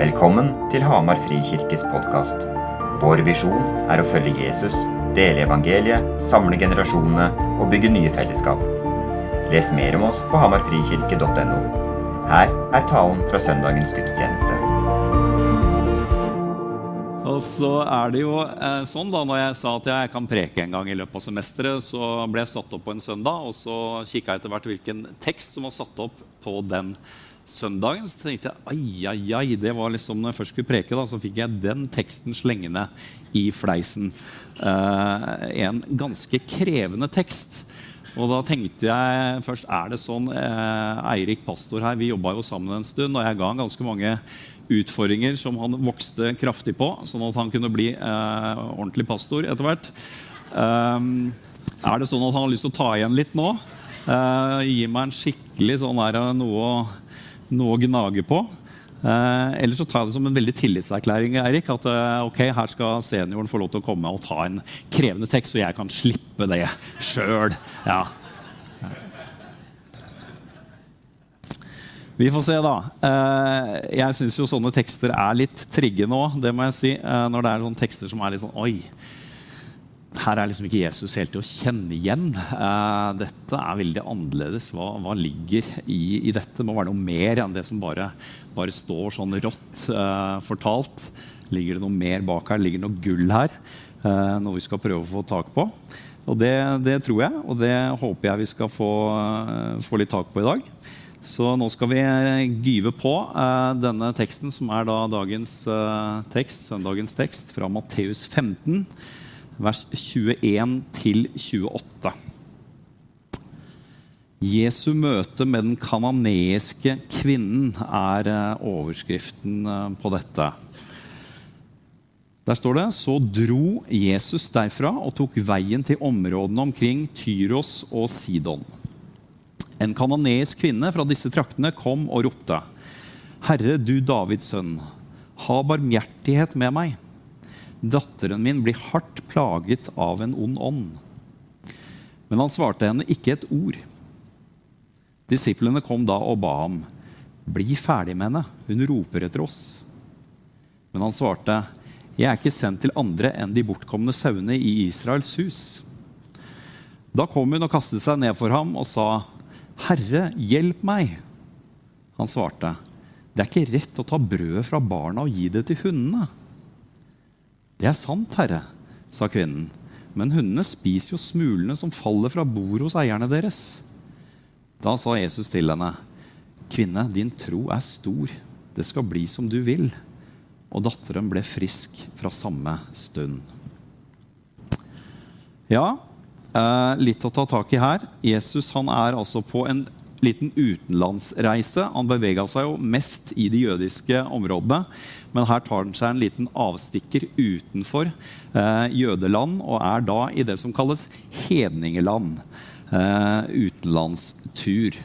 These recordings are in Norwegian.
Velkommen til Hamar Frikirkes podkast. Vår visjon er å følge Jesus, dele evangeliet, samle generasjonene og bygge nye fellesskap. Les mer om oss på hamarfrikirke.no. Her er talen fra søndagens gudstjeneste. Og så er det jo eh, sånn da, Når jeg sa at jeg kan preke en gang i løpet av semesteret, så ble jeg satt opp på en søndag, og så kikka jeg etter hvert hvilken tekst som var satt opp på den søndagen. Så tenkte jeg ai, ai, ai, det var liksom når jeg først skulle preke, da, så fikk jeg den teksten slengende i fleisen. Eh, en ganske krevende tekst. Og da tenkte jeg først er det sånn eh, Eirik pastor her, vi jobba jo sammen en stund, og jeg ga han ganske mange utfordringer som han vokste kraftig på, sånn at han kunne bli eh, ordentlig pastor etter hvert. Um, er det sånn at han har lyst til å ta igjen litt nå? Uh, gi meg en skikkelig sånn her noe, noe å gnage på. Eh, eller så tar jeg det som en veldig tillitserklæring. Erik, at eh, ok, her skal senioren få lov til å komme og ta en krevende tekst, så jeg kan slippe det sjøl. Ja. Vi får se, da. Eh, jeg syns jo sånne tekster er litt triggende òg, det må jeg si. når det er sånne tekster som er litt sånn Oi, her er liksom ikke Jesus helt til å kjenne igjen. Uh, dette er veldig annerledes. Hva, hva ligger i, i, dette? Det må være noe mer enn det som bare, bare står sånn rått uh, fortalt. Ligger det noe mer bak her? Ligger det noe gull her? Uh, noe vi skal prøve å få tak på. Og det, det, tror jeg, og det håper jeg vi skal få, få litt tak på i dag. Så nå skal vi gyve på denne teksten, som er da dagens tekst, søndagens tekst, fra Matteus 15 vers 21 28. Jesu møte med den kananeiske kvinnen er eh, overskriften eh, på dette. Der står det så dro Jesus derfra og tok veien til områdene omkring Tyros og Sidon. En kananeisk kvinne fra disse traktene kom og ropte. Herre, du Davids sønn, ha barmhjertighet med meg. Datteren min blir hardt plaget av en ond ånd. Men han svarte henne ikke et ord. Disiplene kom da og ba ham, bli ferdig med henne, hun roper etter oss. Men han svarte, jeg er ikke sendt til andre enn de bortkomne sauene i Israels hus. Da kom hun og kastet seg ned for ham og sa, Herre, hjelp meg. Han svarte, det er ikke rett å ta brødet fra barna og gi det til hundene. Det er sant, herre, sa kvinnen, men hundene spiser jo smulene som faller fra bordet hos eierne deres. Da sa Jesus til henne, kvinne, din tro er stor, det skal bli som du vil. Og datteren ble frisk fra samme stund. Ja, eh, litt å ta tak i her. Jesus han er altså på en liten utenlandsreise. Han bevega seg jo mest i de jødiske områdene. Men her tar han seg en liten avstikker utenfor eh, jødeland og er da i det som kalles hedningeland. Eh, utenlandstur.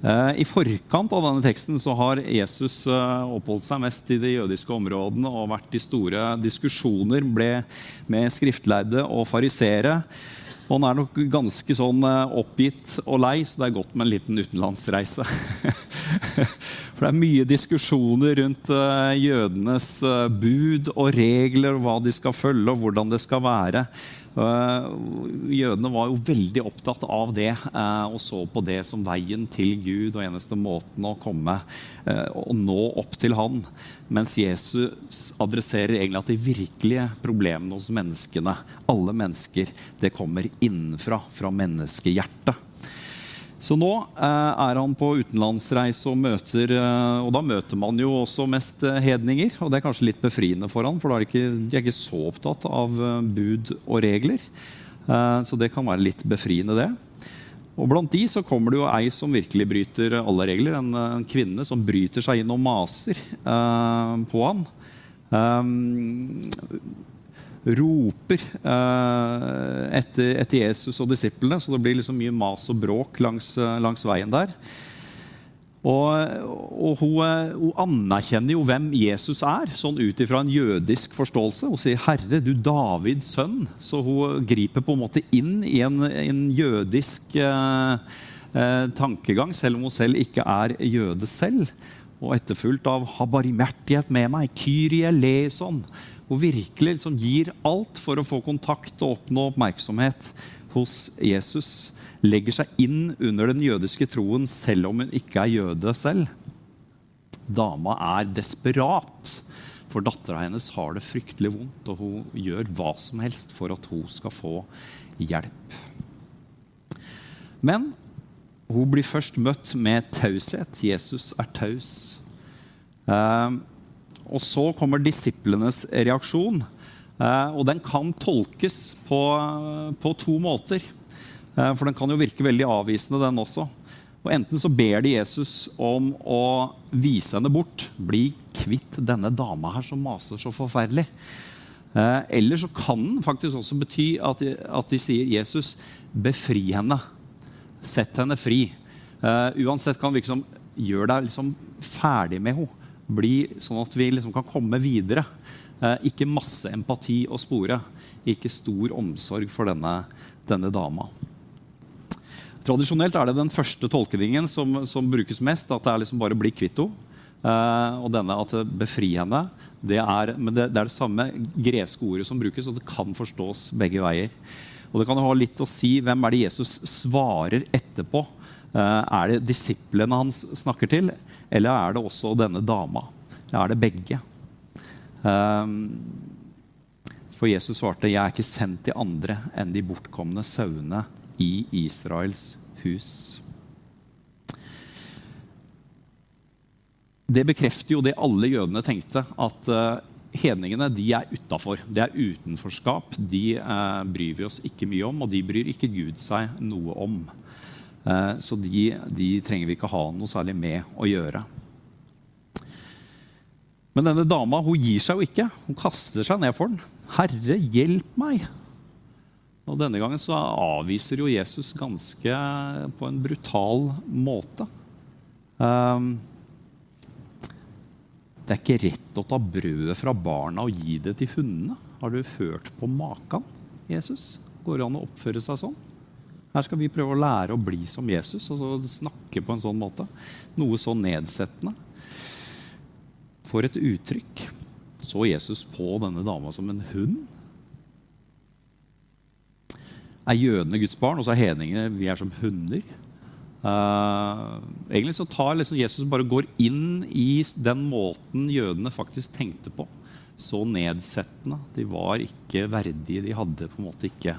Eh, I forkant av denne teksten så har Jesus eh, oppholdt seg mest i de jødiske områdene og vært i store diskusjoner ble med skriftlærde og farisere. Og han er nok ganske sånn eh, oppgitt og lei, så det er godt med en liten utenlandsreise. For det er mye diskusjoner rundt eh, jødenes eh, bud og regler, og hva de skal følge, og hvordan det skal være. Jødene var jo veldig opptatt av det og så på det som veien til Gud og eneste måten å komme og nå opp til Han. Mens Jesus adresserer egentlig at de virkelige problemene hos menneskene, alle mennesker, det kommer innenfra, fra menneskehjertet. Så nå eh, er han på utenlandsreise og møter eh, Og da møter man jo også mest eh, hedninger. Og det er kanskje litt befriende for han, for da er de ikke, de er ikke så opptatt av bud og regler. Så det kan være litt befriende, det. Og Blant de så kommer det jo ei som virkelig bryter alle regler. En, en kvinne som bryter seg inn og maser på han. Um, roper eh, etter, etter, Jesus og disiplene, så det blir liksom mye mas og bråk langs, eh, langs veien der. Og, og hun, eh, hun, anerkjenner jo hvem Jesus er, sånn ut ifra en jødisk forståelse. Hun sier 'Herre, du Davids sønn'. Så hun griper på en måte inn i en, en jødisk eh, eh, tankegang, selv om hun selv ikke er jøde selv. og etterfulgt av 'ha barmhjertighet med meg', 'Kyrie leson', og virkelig liksom gir alt for å få kontakt og oppnå oppmerksomhet hos Jesus, legger seg inn under den jødiske troen selv om hun ikke er jøde selv. Dama er desperat, for dattera hennes har det fryktelig vondt, og hun gjør hva som helst for at hun skal få hjelp. Men hun blir først møtt med taushet. Jesus er taus. Eh, og så kommer disiplenes reaksjon. Eh, og den kan tolkes på, på to måter. Eh, for den kan jo virke veldig avvisende, den også. Og Enten så ber de Jesus om å vise henne bort. Bli kvitt denne dama her som maser så forferdelig. Eh, eller så kan den faktisk også bety at de, at de sier Jesus, befri henne. Sett henne fri. Uansett kan det virke som gjøre deg liksom ferdig med henne. Bli sånn at vi liksom kan komme videre. Uh, ikke masse empati å spore. Ikke stor omsorg for denne, denne dama. Tradisjonelt er det den første tolkningen som, som brukes mest. At det er liksom bare bli kvitt henne. Uh, og denne at befri henne. Det er, det, det, er det samme greske ordet som brukes, og det kan forstås begge veier. Og det kan ha litt å si hvem er det Jesus svarer etterpå. Eh, er det disiplene han snakker til, eller er det også denne dama? Er det begge? Eh, for Jesus svarte, 'Jeg er ikke sendt til andre enn de bortkomne sauene i Israels hus'. Det bekrefter jo det alle jødene tenkte, at uh, hedningene de er utafor. Det er utenforskap. De eh, bryr vi oss ikke mye om, og de bryr ikke Gud seg noe om. Eh, så de, de, trenger vi ikke ha noe særlig med å gjøre. Men denne dama hun gir seg jo ikke. Hun kaster seg ned for den. 'Herre, hjelp meg!' Og Denne gangen så avviser jo Jesus ganske på en brutal måte. Um, det er ikke rett å ta brødet fra barna og gi det til hundene. Har du hørt på maken, Jesus? Går det an å oppføre seg sånn? Her skal vi prøve å lære å bli som Jesus og snakke på en sånn måte. Noe så nedsettende. For et uttrykk. Så Jesus på denne dama som en hund? Er jødene Guds barn, og så er hedningene vi er som hunder? Uh, egentlig så tar liksom Jesus bare går inn i den måten jødene faktisk tenkte på. Så nedsettende. De var ikke verdige. De hadde på en måte ikke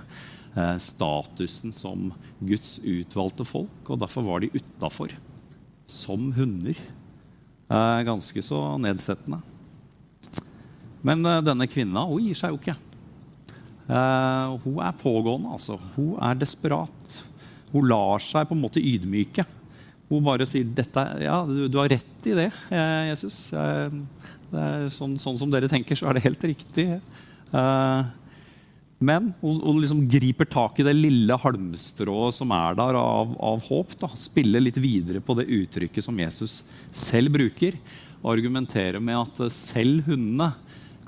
statusen som Guds utvalgte folk, og derfor var de utafor. Som hunder. Uh, ganske så nedsettende. Men denne kvinna hun gir seg jo ikke. hun er pågående, altså. Hun er desperat. Hun lar seg på en måte ydmyke. Hun bare sier dette, ja, du, du har rett i det, eh, Jesus. Eh, sånn, sånn, som dere tenker, så er det helt riktig. Eh, men hun, liksom griper tak i det lille halmstrået som er der av, av håp. Da. Spiller litt videre på det uttrykket som Jesus selv bruker. Og argumenterer med at selv hundene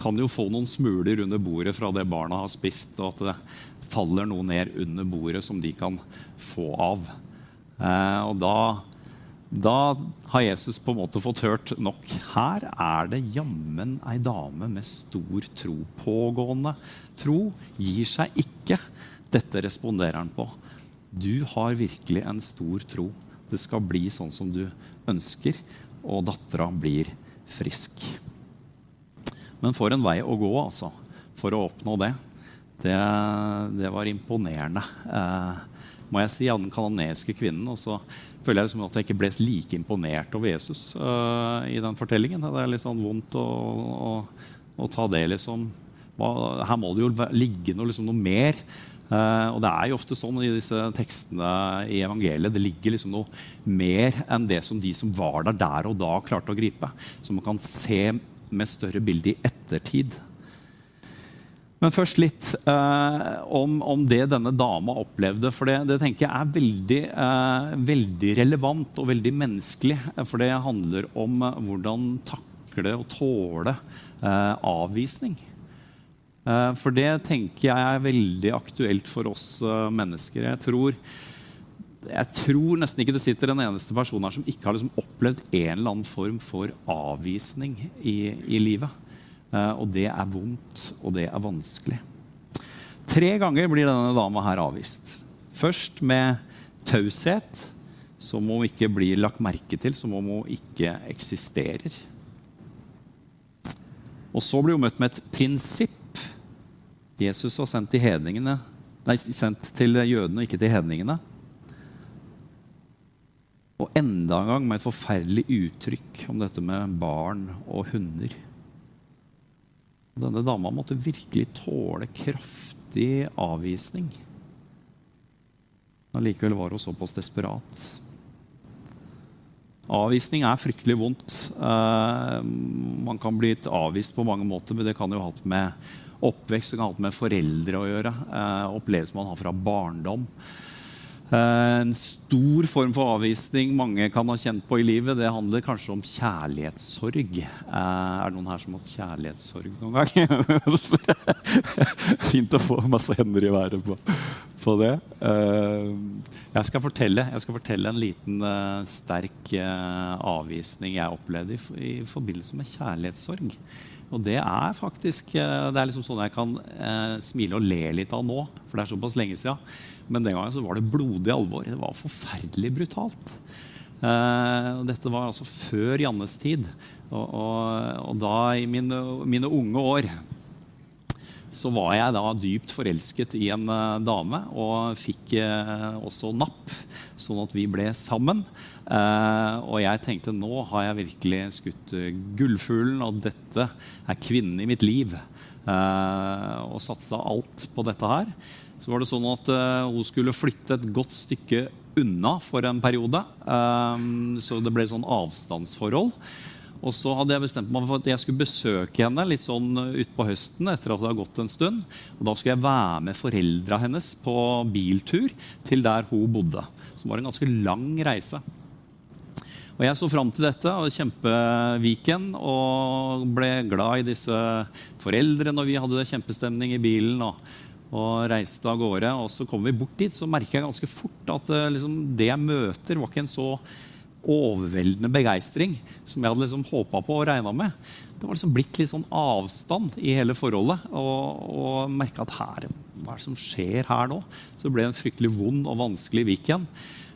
kan jo få noen smuler under bordet fra det barna har spist. og at det, faller noe ned under bordet som de kan få av. Eh, og da, da, har Jesus på en måte fått hørt nok. Her er det jammen ei dame med stor tro. Pågående tro gir seg ikke. Dette responderer han på. Du har virkelig en stor tro. Det skal bli sånn som du ønsker, og dattera blir frisk. Men for en vei å gå altså, for å oppnå det det, det var imponerende, eh, må jeg si, av den kanadiske kvinnen. Og så føler jeg liksom at jeg ikke ble like imponert over Jesus uh, i den fortellingen. Det er litt sånn vondt å, å, å ta det, liksom. Her må det jo ligge noe, liksom, noe mer. Uh, og det er jo ofte sånn i disse tekstene i evangeliet. Det ligger liksom noe mer enn det som de som var der der og da, klarte å gripe. Som man kan se med et større bilde i ettertid. Men først litt eh, om, om, det denne dama opplevde. For det, det tenker jeg er veldig, eh, veldig, relevant og veldig menneskelig. For det handler om hvordan takle og tåle eh, avvisning. Eh, for det tenker jeg er veldig aktuelt for oss eh, mennesker. Jeg tror jeg tror nesten ikke det sitter en eneste person her som ikke har liksom opplevd en eller annen form for avvisning i, i livet. Eh, og det er vondt, og det er vanskelig. Tre ganger blir denne dama her avvist. Først med taushet, som hun ikke blir lagt merke til, som om hun ikke eksisterer. Og så blir hun møtt med et prinsipp. Jesus var sendt til, nei, sendt til jødene ikke til hedningene. Og enda en gang med et forferdelig uttrykk om dette med barn og hunder. Denne dama måtte virkelig tåle kraftig avvisning. Allikevel var hun såpass desperat. Avvisning er fryktelig vondt. Uh, man kan bli avvist på mange måter, men det kan jo ha hatt med oppvekst det kan ha hatt med foreldre å gjøre. Uh, opplevelser man har fra barndom. Uh, en stor form for avvisning mange kan ha kjent på i livet, det handler kanskje om kjærlighetssorg. er det noen her som har hatt kjærlighetssorg noen gang? Fint å få masse hender i været på, på det. Jeg skal fortelle, jeg skal fortelle en liten sterk avvisning jeg opplevde i, i, forbindelse med kjærlighetssorg. Og det er faktisk uh, det er liksom sånn jeg kan smile og le litt av nå, for det er såpass lenge siden. Men den gangen så var det blodig alvor. Det var forferdelig brutalt. dette var altså før Jannes tid. Og, og, og da i mine, mine unge år så var jeg da dypt forelsket i en uh, dame og fikk uh, også napp, sånn at vi ble sammen. Uh, og jeg tenkte nå har jeg virkelig skutt gullfuglen, og dette er kvinnen i mitt liv. og satsa alt på dette her. Så var det sånn at hun skulle flytte et godt stykke unna for en periode. så det ble sånn avstandsforhold. Og så hadde jeg bestemt meg for at jeg skulle besøke henne litt sånn uh, utpå høsten. etter at det hadde gått en stund. Og Da skulle jeg være med foreldra hennes på biltur til der hun bodde. Som var en ganske lang reise. Og Jeg så fram til dette og kjempeviken og ble glad i disse foreldrene. Og vi hadde kjempestemning i bilen. og, og reiste av gårde. Og så kom vi bort dit, så merker jeg ganske fort at uh, liksom, det jeg møter, var ikke en så overveldende begeistring som jeg hadde liksom håpa på og regna med. Det var liksom blitt litt sånn avstand i hele forholdet. Og, og merka at her, hva er det som skjer her nå? Så det ble en fryktelig vond og vanskelig weekend.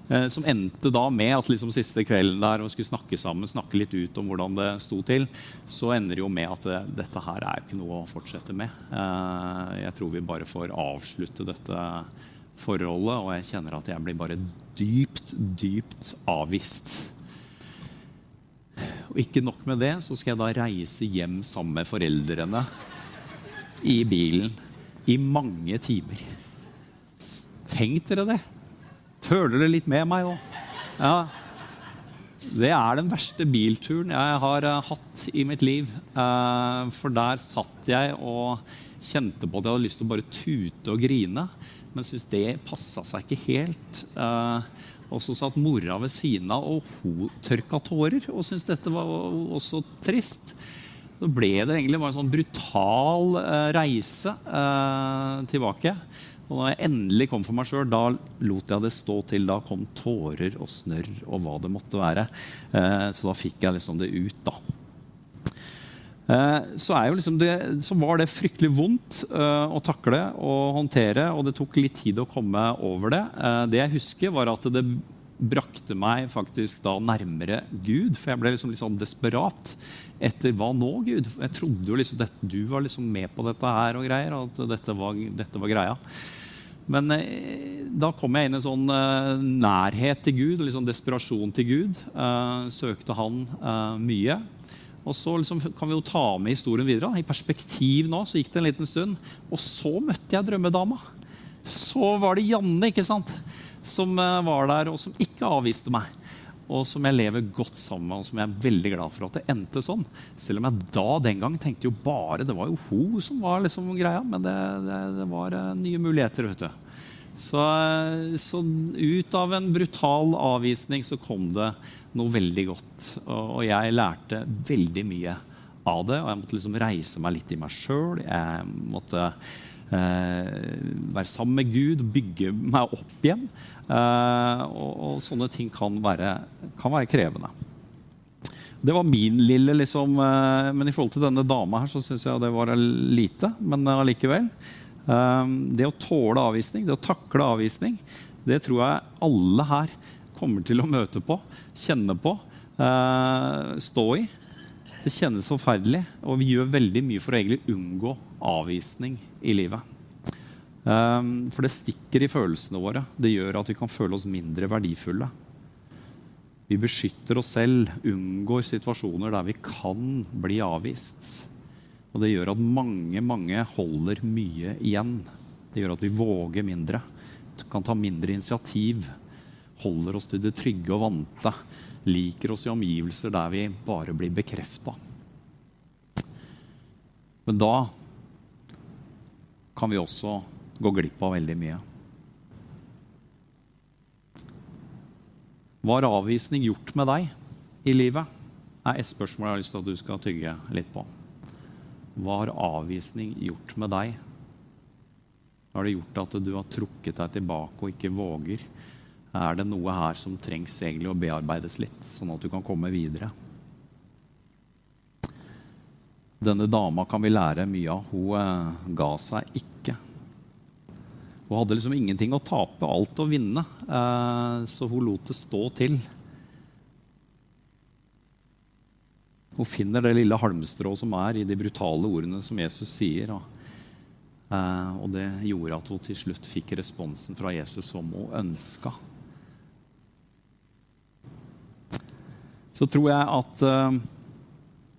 Eh, som endte da med at liksom siste kvelden der og skulle snakke sammen, snakke litt ut om hvordan det sto til, så ender det jo med at det, eh, dette her er jo ikke noe å fortsette med. Eh, jeg tror vi bare får avslutte dette forholdet, og jeg kjenner at jeg blir bare dypt, dypt avvist. Og ikke nok med det, så skal jeg da reise hjem sammen med foreldrene i bilen i mange timer. Tenk dere det. Føler dere litt med meg nå? Ja. Det er den verste bilturen jeg har uh, hatt i mitt liv. Uh, for der satt jeg og kjente på at jeg hadde lyst til å bare tute og grine men syntes det passa seg ikke helt. Uh, og så satt mora ved siden av, og hun tørka tårer og syntes dette var også trist. Så ble det egentlig bare en sånn brutal uh, reise eh, tilbake. Og da jeg endelig kom for meg sjøl, da lot jeg det stå til. Da kom tårer og snørr og hva det måtte være. så da fikk jeg liksom det ut, da. Eh, så, liksom det, så, var det fryktelig vondt uh, å takle og håndtere, og det tok litt tid å komme over det. Uh, det jeg husker, var at det brakte meg faktisk da nærmere Gud. For jeg ble liksom litt sånn desperat etter hva nå, Gud? Jeg trodde jo liksom at du var liksom med på dette her og greier, og at dette var, dette var greia. Men eh, da kom jeg inn i en sånn eh, nærhet til Gud, litt liksom desperasjon til Gud. Eh, søkte Han mye. Og så liksom kan vi jo ta med historien videre. I perspektiv nå så gikk det en liten stund. Og så møtte jeg drømmedama. Så var det Janne ikke sant? som eh, var der, og som ikke avviste meg. Og som jeg lever godt sammen med, og som jeg er veldig glad for at det endte sånn. Selv om jeg da den gang tenkte jo bare Det var jo hun som var liksom greia. Men det, det, det var uh, nye muligheter. vet du. Så, så, ut av en brutal avvisning så kom det noe veldig godt. Og, jeg lærte veldig mye av det. Og jeg måtte liksom reise meg litt i meg sjøl. Jeg måtte eh, være sammen med Gud, bygge meg opp igjen. Eh, og, og, sånne ting kan være, kan være, krevende. Det var min lille liksom, eh, Men i forhold til denne dama her så syns jeg det var lite. Men allikevel. Eh, det å tåle avvisning, det å takle avvisning, det tror jeg alle her kommer til å møte på, kjenne på, eh, stå i. Det kjennes forferdelig, og vi gjør veldig mye for å egentlig unngå avvisning i livet. Um, for det stikker i følelsene våre. Det gjør at vi kan føle oss mindre verdifulle. Vi beskytter oss selv, unngår situasjoner der vi kan bli avvist. Og det gjør at mange, mange holder mye igjen. Det gjør at vi våger mindre, kan ta mindre initiativ, holder oss til det trygge og vante, liker oss i omgivelser der vi bare blir bekrefta. Men da kan vi også gå glipp av veldig mye. Hva har avvisning gjort med deg i livet? er et spørsmål jeg har lyst til at du skal tygge litt på. Hva har avvisning gjort med deg? Har det gjort at du har trukket deg tilbake og ikke våger? Er det noe her som trengs egentlig å bearbeides litt, sånn at du kan komme videre? Denne dama kan vi lære mye av. Hun eh, ga seg ikke. Hun hadde liksom ingenting å tape, alt å vinne. Eh, så hun lot det stå til. Hun finner det lille halmstrået som er i de brutale ordene som Jesus sier. Eh, og det gjorde at hun til slutt fikk responsen fra Jesus som hun ønska. Så tror jeg at eh,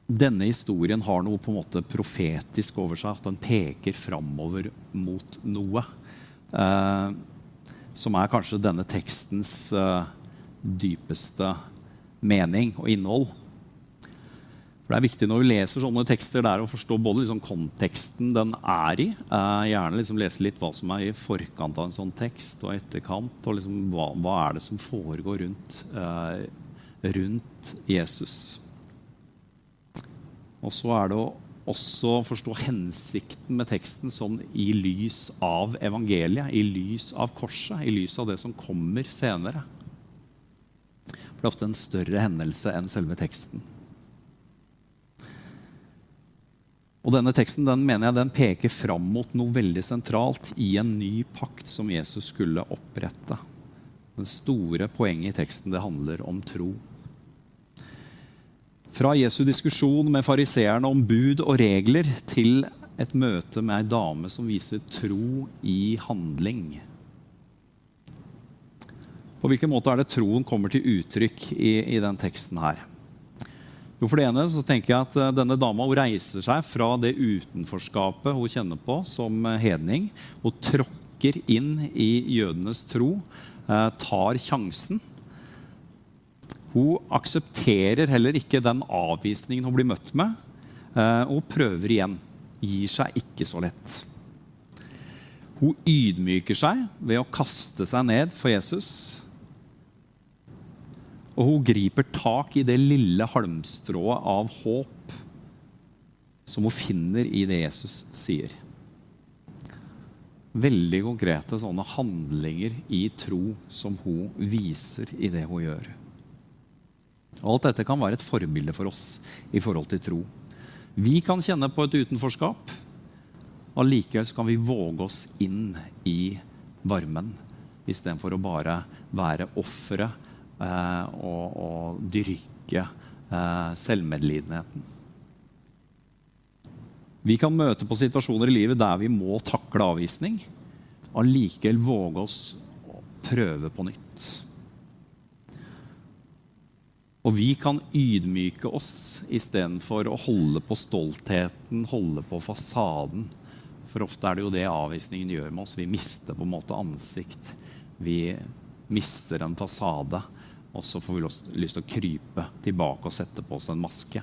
denne historien har noe på en måte profetisk over seg. At den peker framover mot noe. Eh, som er kanskje denne tekstens eh, dypeste mening og innhold. For Det er viktig når vi leser sånne tekster der å forstå både liksom konteksten den er i. Eh, gjerne liksom lese litt hva som er i forkant av en sånn tekst, og etterkant. Og liksom hva, hva er det som foregår rundt, eh, rundt Jesus. Og så er det å også forstå hensikten med teksten sånn i lys av evangeliet, i lys av korset, i lys av det som kommer senere. For det er ofte en større hendelse enn selve teksten. Og denne teksten den mener jeg den peker fram mot noe veldig sentralt i en ny pakt som Jesus skulle opprette. Det store poenget i teksten det handler om tro. Fra Jesu diskusjon med fariseerne om bud og regler til et møte med ei dame som viser tro i handling. På hvilken måte er det troen kommer til uttrykk i, i den teksten her? Jo, For det ene så tenker jeg at eh, denne dama hun reiser seg fra det utenforskapet hun kjenner på som hedning, og tråkker inn i jødenes tro, eh, tar sjansen hun aksepterer heller ikke den avvisningen hun blir møtt med, eh, og prøver igjen. Gir seg ikke så lett. Hun ydmyker seg ved å kaste seg ned for Jesus. Og hun griper tak i det lille halmstrået av håp som hun finner i det Jesus sier. Veldig konkrete sånne handlinger i tro som hun viser i det hun gjør. Og alt dette kan være et forbilde for oss i forhold til tro. Vi kan kjenne på et utenforskap. Allikevel kan vi våge oss inn i varmen istedenfor å bare være ofre eh, og, og, dyrke eh, selvmedlidenheten. Vi kan møte på situasjoner i livet der vi må takle avvisning. Allikevel våge oss å prøve på nytt. Og vi kan ydmyke oss istedenfor å holde på stoltheten, holde på fasaden. For ofte er det jo det avvisningen gjør med oss. Vi mister på en måte ansikt. Vi mister en fasade. Og så får vi lyst til å krype tilbake og sette på oss en maske.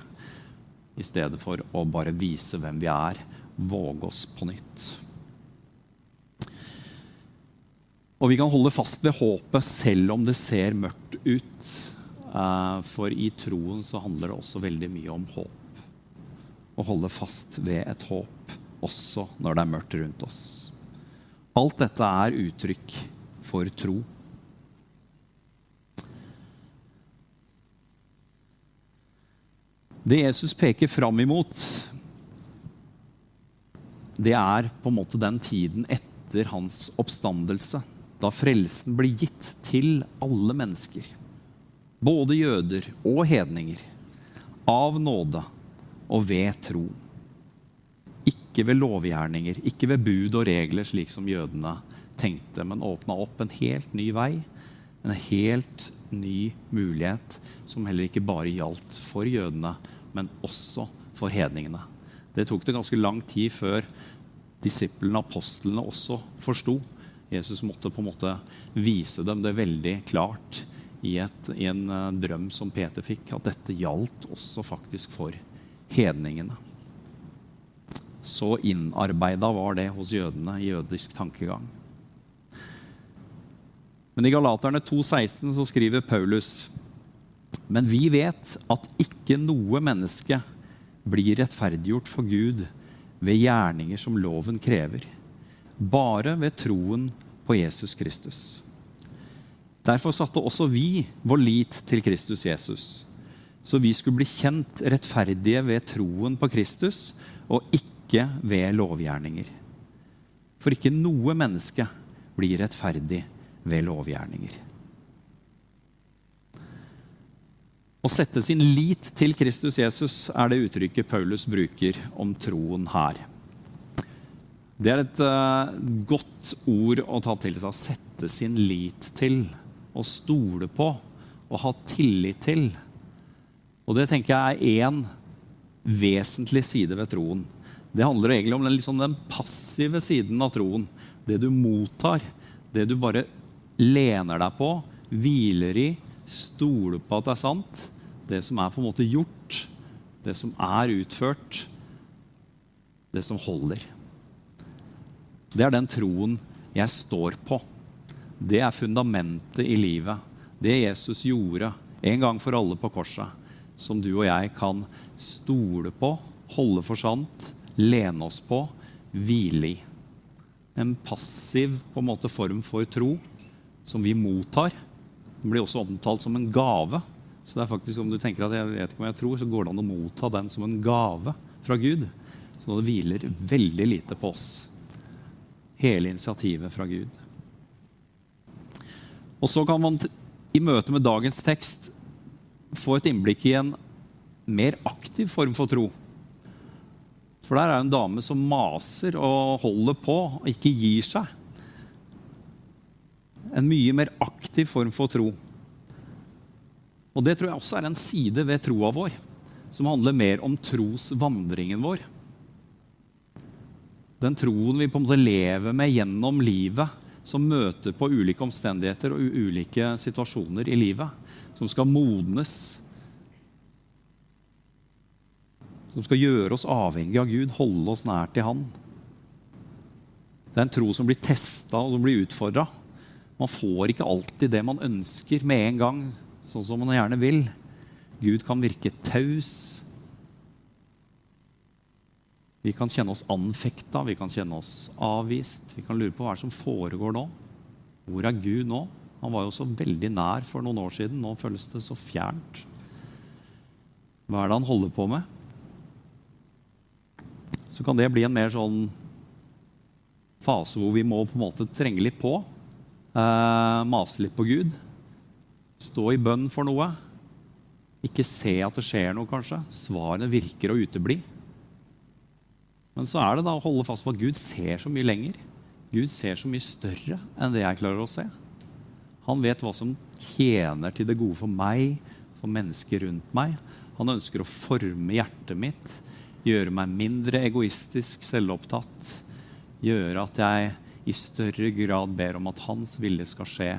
I stedet for å bare vise hvem vi er, våge oss på nytt. Og vi kan holde fast ved håpet selv om det ser mørkt ut. Eh, for i troen så handler det også veldig mye om håp. Å holde fast ved et håp også når det er mørkt rundt oss. Alt dette er uttrykk for tro. Det Jesus peker fram imot, det er på en måte den tiden etter hans oppstandelse, da frelsen blir gitt til alle mennesker, både jøder og hedninger, av nåde og ved tro. Ikke ved lovgjerninger, ikke ved bud og regler, slik som jødene tenkte, men åpna opp en helt ny vei, en helt ny mulighet, som heller ikke bare gjaldt for jødene, men også for hedningene. Det tok det ganske lang tid før disiplene, apostlene, også forsto. Jesus måtte på en måte vise dem det veldig klart i, et, i en uh, drøm som Peter fikk, at dette gjaldt også faktisk for hedningene. Så innarbeida var det hos jødene i jødisk tankegang. Men i Galaterne 2,16 så skriver Paulus men vi vet at ikke noe menneske blir rettferdiggjort for Gud ved gjerninger som loven krever, bare ved troen på Jesus Kristus. Derfor satte også vi vår lit til Kristus Jesus, så vi skulle bli kjent rettferdige ved troen på Kristus og ikke ved lovgjerninger. For ikke noe menneske blir rettferdig ved lovgjerninger. Å sette sin lit til Kristus Jesus er det uttrykket Paulus bruker om troen her. Det er et uh, godt ord å ta til seg. Å sette sin lit til, å stole på å ha tillit til. Og det tenker jeg er én vesentlig side ved troen. Det handler egentlig om den, liksom den passive siden av troen. Det du mottar, det du bare lener deg på, hviler i, stoler på at det er sant det som er på en måte gjort, det som er utført, det som holder. Det er den troen jeg står på. Det er fundamentet i livet. Det Jesus gjorde en gang for alle på korset, som du og jeg kan stole på, holde for sant, lene oss på, hvile i. En passiv en måte, form for tro som vi mottar. Den blir også omtalt som en gave. Så det er faktisk, om du tenker at jeg vet ikke om jeg tror, så går det an å motta den som en gave fra Gud. Så det hviler veldig lite på oss. Hele initiativet fra Gud. Og så kan man i møte med dagens tekst få et innblikk i en mer aktiv form for tro. For der er en dame som maser og holder på og ikke gir seg. En mye mer aktiv form for tro. Og Det tror jeg også er en side ved troa vår som handler mer om trosvandringen vår. Den troen vi på en måte lever med gjennom livet, som møter på ulike omstendigheter og ulike situasjoner i livet. Som skal modnes. Som skal gjøre oss avhengig av Gud, holde oss nær til Han. Det er en tro som blir testa og som blir utfordra. Man får ikke alltid det man ønsker med en gang sånn som man gjerne vil. Gud kan virke taus. Vi kan kjenne oss anfekta, vi kan kjenne oss avvist. Vi kan lure på hva som foregår nå. Hvor er Gud nå? Han var jo så veldig nær for noen år siden. Nå føles det så fjernt. Hva er det han holder på med? Så kan det bli en mer sånn fase hvor vi må på en måte trenge litt på. Eh, mase litt på Gud. Stå i bønn for noe. Ikke se at det skjer noe, kanskje. Svarene virker å utebli. Men så er det da å holde fast på at Gud ser så mye lenger. Gud ser så mye større enn det jeg klarer å se. Han vet hva som tjener til det gode for meg, for mennesker rundt meg. Han ønsker å forme hjertet mitt, gjøre meg mindre egoistisk, selvopptatt. Gjøre at jeg i større grad ber om at hans vilje skal skje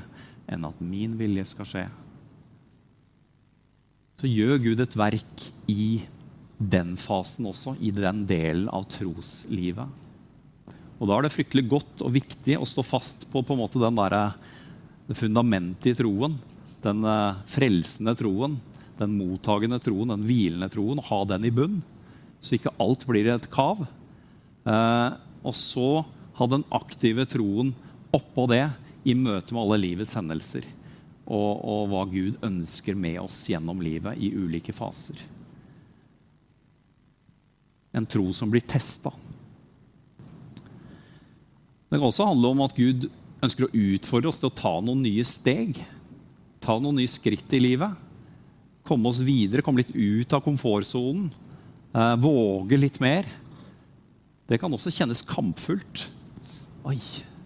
enn at min vilje skal skje. Så gjør Gud et verk i den fasen også, i den delen av troslivet. Og Da er det fryktelig godt og viktig å stå fast på, på en måte den der, det fundamentet i troen. Den uh, frelsende troen, den mottagende troen, den hvilende troen. Ha den i bunn, så ikke alt blir et kav. Eh, og så ha den aktive troen oppå det i møte med alle livets hendelser. Og, og hva Gud ønsker med oss gjennom livet i ulike faser. En tro som blir testa. Det kan også handle om at Gud ønsker å utfordre oss til å ta noen nye steg. Ta noen nye skritt i livet. Komme oss videre, komme litt ut av komfortsonen. Eh, våge litt mer. Det kan også kjennes kampfullt. Oi,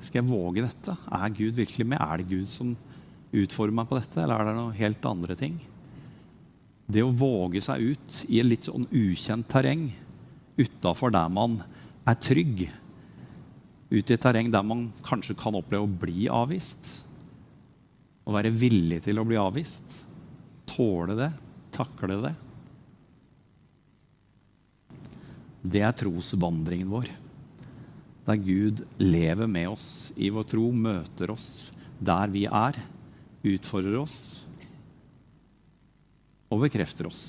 skal jeg våge dette? Er Gud virkelig med? Er det Gud som utfordrer meg på dette, eller er det noe helt andre ting? Det å våge seg ut i en litt sånn ukjent terreng utafor der man er trygg, ut i et terreng der man kanskje kan oppleve å bli avvist. Å være villig til å bli avvist. Tåle det. Takle det. Det er trosvandringen vår. Der Gud lever med oss i vår tro, møter oss der vi er, utfordrer oss og bekrefter oss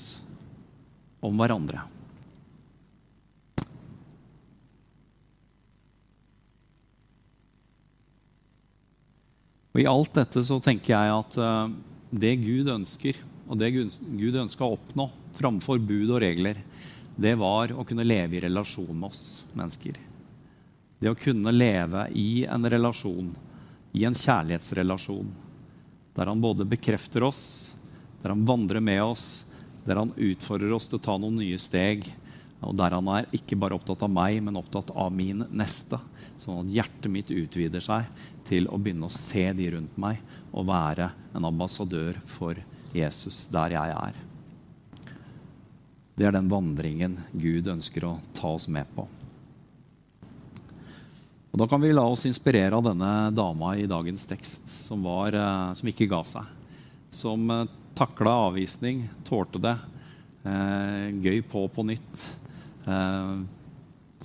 om hverandre. Og I alt dette så tenker jeg at uh, det Gud ønsker, og det Gud ønska å oppnå framfor bud og regler, det var å kunne leve i relasjon med oss mennesker. Det å kunne leve i en relasjon, i en kjærlighetsrelasjon, der han både bekrefter oss, der han vandrer med oss, der han utfordrer oss til å ta noen nye steg, og der han er ikke bare opptatt av meg, men opptatt av min neste. Sånn at hjertet mitt utvider seg til å begynne å se de rundt meg og være en ambassadør for Jesus der jeg er. Det er den vandringen Gud ønsker å ta oss med på. Og Da kan vi la oss inspirere av denne dama i dagens tekst, som, var, eh, som ikke ga seg. Som eh, takla avvisning, tålte det. Eh, gøy på på nytt.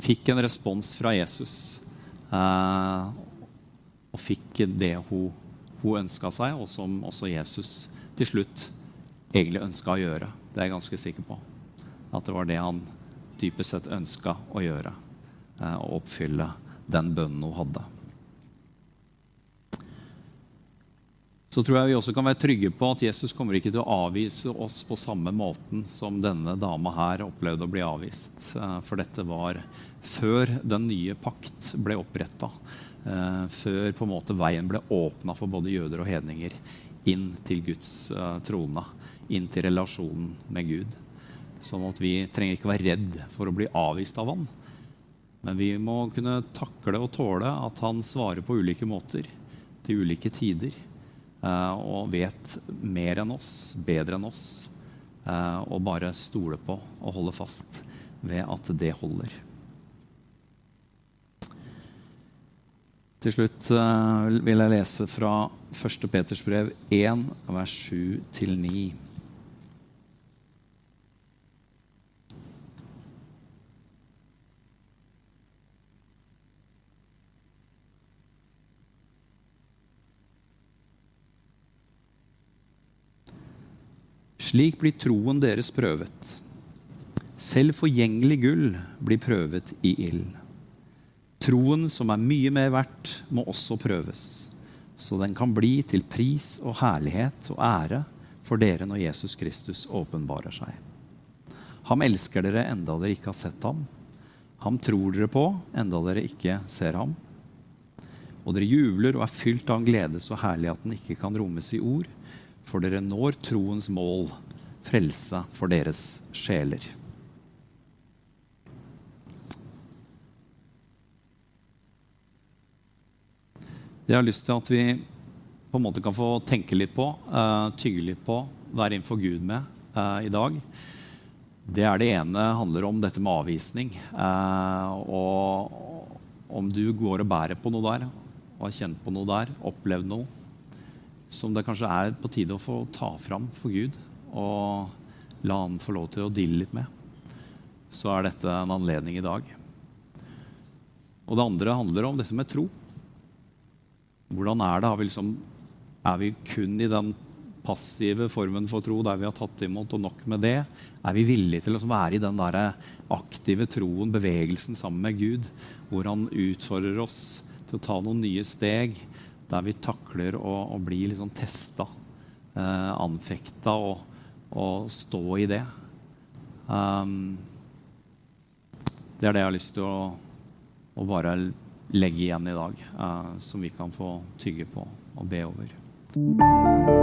Fikk en respons fra Jesus. Og fikk det hun, hun ønska seg, og som også Jesus til slutt egentlig ønska å gjøre. Det er jeg ganske sikker på. At det var det han dypest sett ønska å gjøre. Å oppfylle den bønnen hun hadde. Så tror jeg vi også kan være trygge på at Jesus kommer ikke til å avvise oss på samme måten som denne dama her opplevde å bli avvist. Eh, for dette var før den nye pakt ble oppretta. Eh, før på en måte veien ble åpna for både jøder og hedninger inn til Guds uh, trone, inn til relasjonen med Gud. Sånn at vi trenger ikke være redd for å bli avvist av han. Men vi må kunne takle og tåle at han svarer på ulike måter til ulike tider. Uh, og vet mer enn oss, bedre enn oss. Uh, og bare stole på og holde fast ved at det holder. Til slutt uh, vil jeg lese fra 1. Peters brev 1, vers 7-9. Slik blir troen deres prøvet. Selv forgjengelig gull blir prøvet i ild. Troen som er mye mer verdt, må også prøves, så den kan bli til pris og herlighet og ære for dere når Jesus Kristus åpenbarer seg. Ham elsker dere enda dere ikke har sett ham. Ham tror dere på enda dere ikke ser ham. Og dere jubler og er fylt av en glede så herlig at den ikke kan rommes i ord, for dere når troens mål, frelse for deres sjeler. Det jeg har lyst til at vi på en måte kan få tenke litt på, uh, tygge litt på, være innenfor Gud med uh, i dag, det er det ene handler om dette med avvisning. Uh, og om du går og bærer på noe der, og har kjent på noe der, opplevd noe som det kanskje er på tide å få ta fram for Gud og la han få lov til å deale litt med, så er dette en anledning i dag. Og det andre handler om dette med tro. Hvordan er det? Vi liksom, er vi kun i den passive formen for tro, der vi har tatt imot, og nok med det? Er vi villige til å være i den der aktive troen, bevegelsen sammen med Gud, hvor han utfordrer oss til å ta noen nye steg, der vi takler å, å bli litt sånn testa, eh, anfekta, og, og, stå i det? Um, det er det jeg har lyst til å, å bare legge igjen i dag, eh, som vi kan få tygge på og be over.